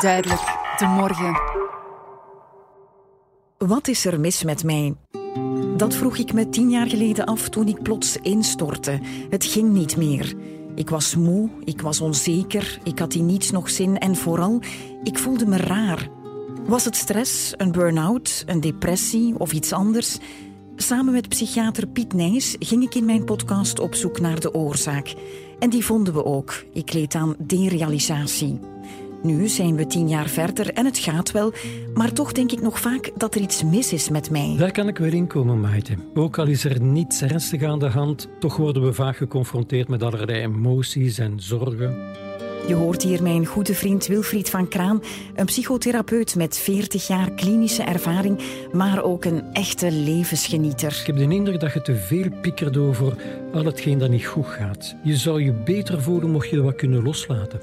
Duidelijk, de morgen. Wat is er mis met mij? Dat vroeg ik me tien jaar geleden af toen ik plots instortte. Het ging niet meer. Ik was moe, ik was onzeker, ik had in niets nog zin en vooral, ik voelde me raar. Was het stress, een burn-out, een depressie of iets anders? Samen met psychiater Piet Nijs ging ik in mijn podcast op zoek naar de oorzaak. En die vonden we ook. Ik leed aan derealisatie. Nu zijn we tien jaar verder en het gaat wel, maar toch denk ik nog vaak dat er iets mis is met mij. Daar kan ik wel in komen, Maite. Ook al is er niets ernstig aan de hand, toch worden we vaak geconfronteerd met allerlei emoties en zorgen. Je hoort hier mijn goede vriend Wilfried van Kraan, een psychotherapeut met 40 jaar klinische ervaring, maar ook een echte levensgenieter. Ik heb de indruk dat je te veel piekert over al hetgeen dat niet goed gaat. Je zou je beter voelen mocht je dat wat kunnen loslaten.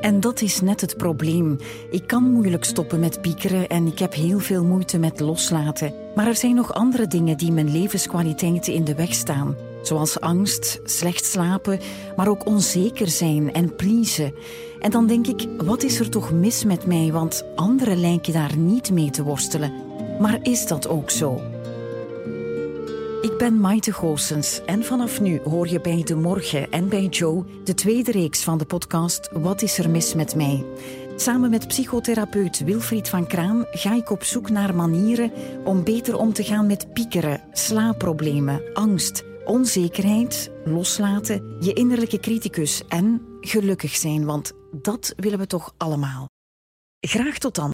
En dat is net het probleem. Ik kan moeilijk stoppen met piekeren en ik heb heel veel moeite met loslaten. Maar er zijn nog andere dingen die mijn levenskwaliteiten in de weg staan. Zoals angst, slecht slapen, maar ook onzeker zijn en pleasen. En dan denk ik, wat is er toch mis met mij? Want anderen lijken daar niet mee te worstelen. Maar is dat ook zo? Ik ben Maite Goossens en vanaf nu hoor je bij De Morgen en bij Joe de tweede reeks van de podcast Wat is er mis met mij? Samen met psychotherapeut Wilfried van Kraan ga ik op zoek naar manieren om beter om te gaan met piekeren, slaapproblemen, angst, onzekerheid, loslaten, je innerlijke criticus en gelukkig zijn, want dat willen we toch allemaal. Graag tot dan.